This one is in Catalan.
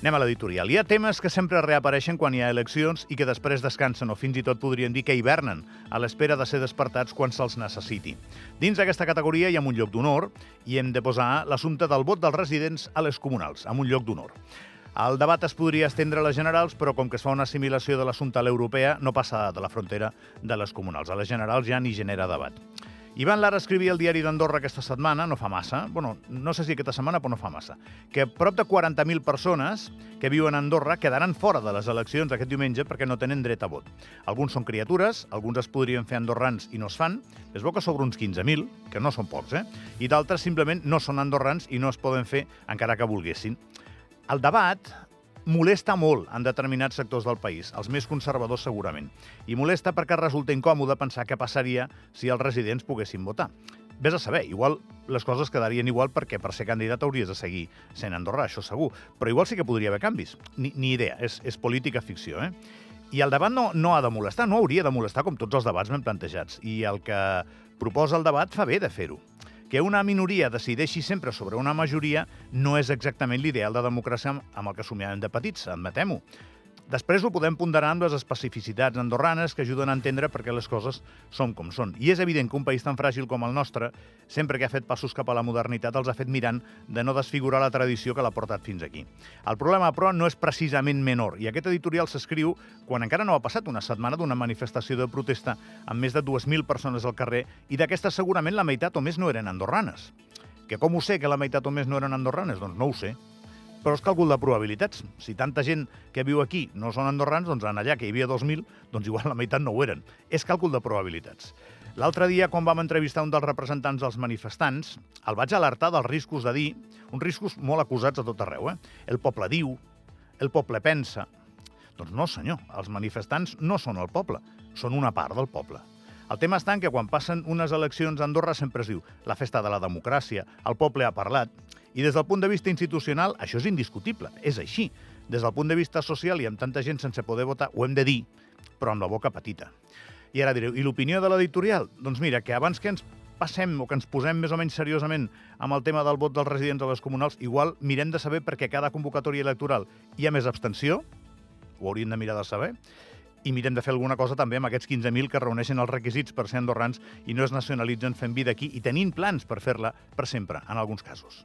Anem a l'editorial. Hi ha temes que sempre reapareixen quan hi ha eleccions i que després descansen o fins i tot podríem dir que hivernen a l'espera de ser despertats quan se'ls necessiti. Dins d'aquesta categoria hi ha un lloc d'honor i hem de posar l'assumpte del vot dels residents a les comunals, amb un lloc d'honor. El debat es podria estendre a les generals, però com que es fa una assimilació de l'assumpte a l'europea, no passa de la frontera de les comunals. A les generals ja ni genera debat. Ivan Lara escrivia al diari d'Andorra aquesta setmana, no fa massa, bueno, no sé si aquesta setmana, però no fa massa, que prop de 40.000 persones que viuen a Andorra quedaran fora de les eleccions aquest diumenge perquè no tenen dret a vot. Alguns són criatures, alguns es podrien fer andorrans i no es fan, es veu que sobre uns 15.000, que no són pocs, eh? I d'altres simplement no són andorrans i no es poden fer encara que volguessin. El debat molesta molt en determinats sectors del país, els més conservadors segurament. I molesta perquè resulta incòmode pensar què passaria si els residents poguessin votar. Ves a saber, igual les coses quedarien igual perquè per ser candidat hauries de seguir sent andorrà, això segur. Però igual sí que podria haver canvis. Ni, ni idea, és, és política ficció, eh? I el debat no, no ha de molestar, no hauria de molestar com tots els debats ben plantejats. I el que proposa el debat fa bé de fer-ho. Que una minoria decideixi sempre sobre una majoria no és exactament l'ideal de democràcia amb el que somiàvem de petits, admetem-ho. Després ho podem ponderar amb les especificitats andorranes que ajuden a entendre per què les coses són com són. I és evident que un país tan fràgil com el nostre, sempre que ha fet passos cap a la modernitat, els ha fet mirant de no desfigurar la tradició que l'ha portat fins aquí. El problema, però, no és precisament menor, i aquest editorial s'escriu quan encara no ha passat una setmana d'una manifestació de protesta amb més de 2.000 persones al carrer, i d'aquestes segurament la meitat o més no eren andorranes. Que com ho sé que la meitat o més no eren andorranes? Doncs no ho sé però és càlcul de probabilitats. Si tanta gent que viu aquí no són andorrans, doncs en allà que hi havia 2.000, doncs igual la meitat no ho eren. És càlcul de probabilitats. L'altre dia, quan vam entrevistar un dels representants dels manifestants, el vaig alertar dels riscos de dir, uns riscos molt acusats a tot arreu, eh? El poble diu, el poble pensa... Doncs no, senyor, els manifestants no són el poble, són una part del poble. El tema està en que quan passen unes eleccions a Andorra sempre es diu la festa de la democràcia, el poble ha parlat, i des del punt de vista institucional, això és indiscutible, és així. Des del punt de vista social i amb tanta gent sense poder votar, ho hem de dir, però amb la boca petita. I ara direu, i l'opinió de l'editorial? Doncs mira, que abans que ens passem o que ens posem més o menys seriosament amb el tema del vot dels residents a les comunals, igual mirem de saber perquè cada convocatòria electoral hi ha més abstenció, ho hauríem de mirar de saber, i mirem de fer alguna cosa també amb aquests 15.000 que reuneixen els requisits per ser andorrans i no es nacionalitzen fent vida aquí i tenint plans per fer-la per sempre, en alguns casos.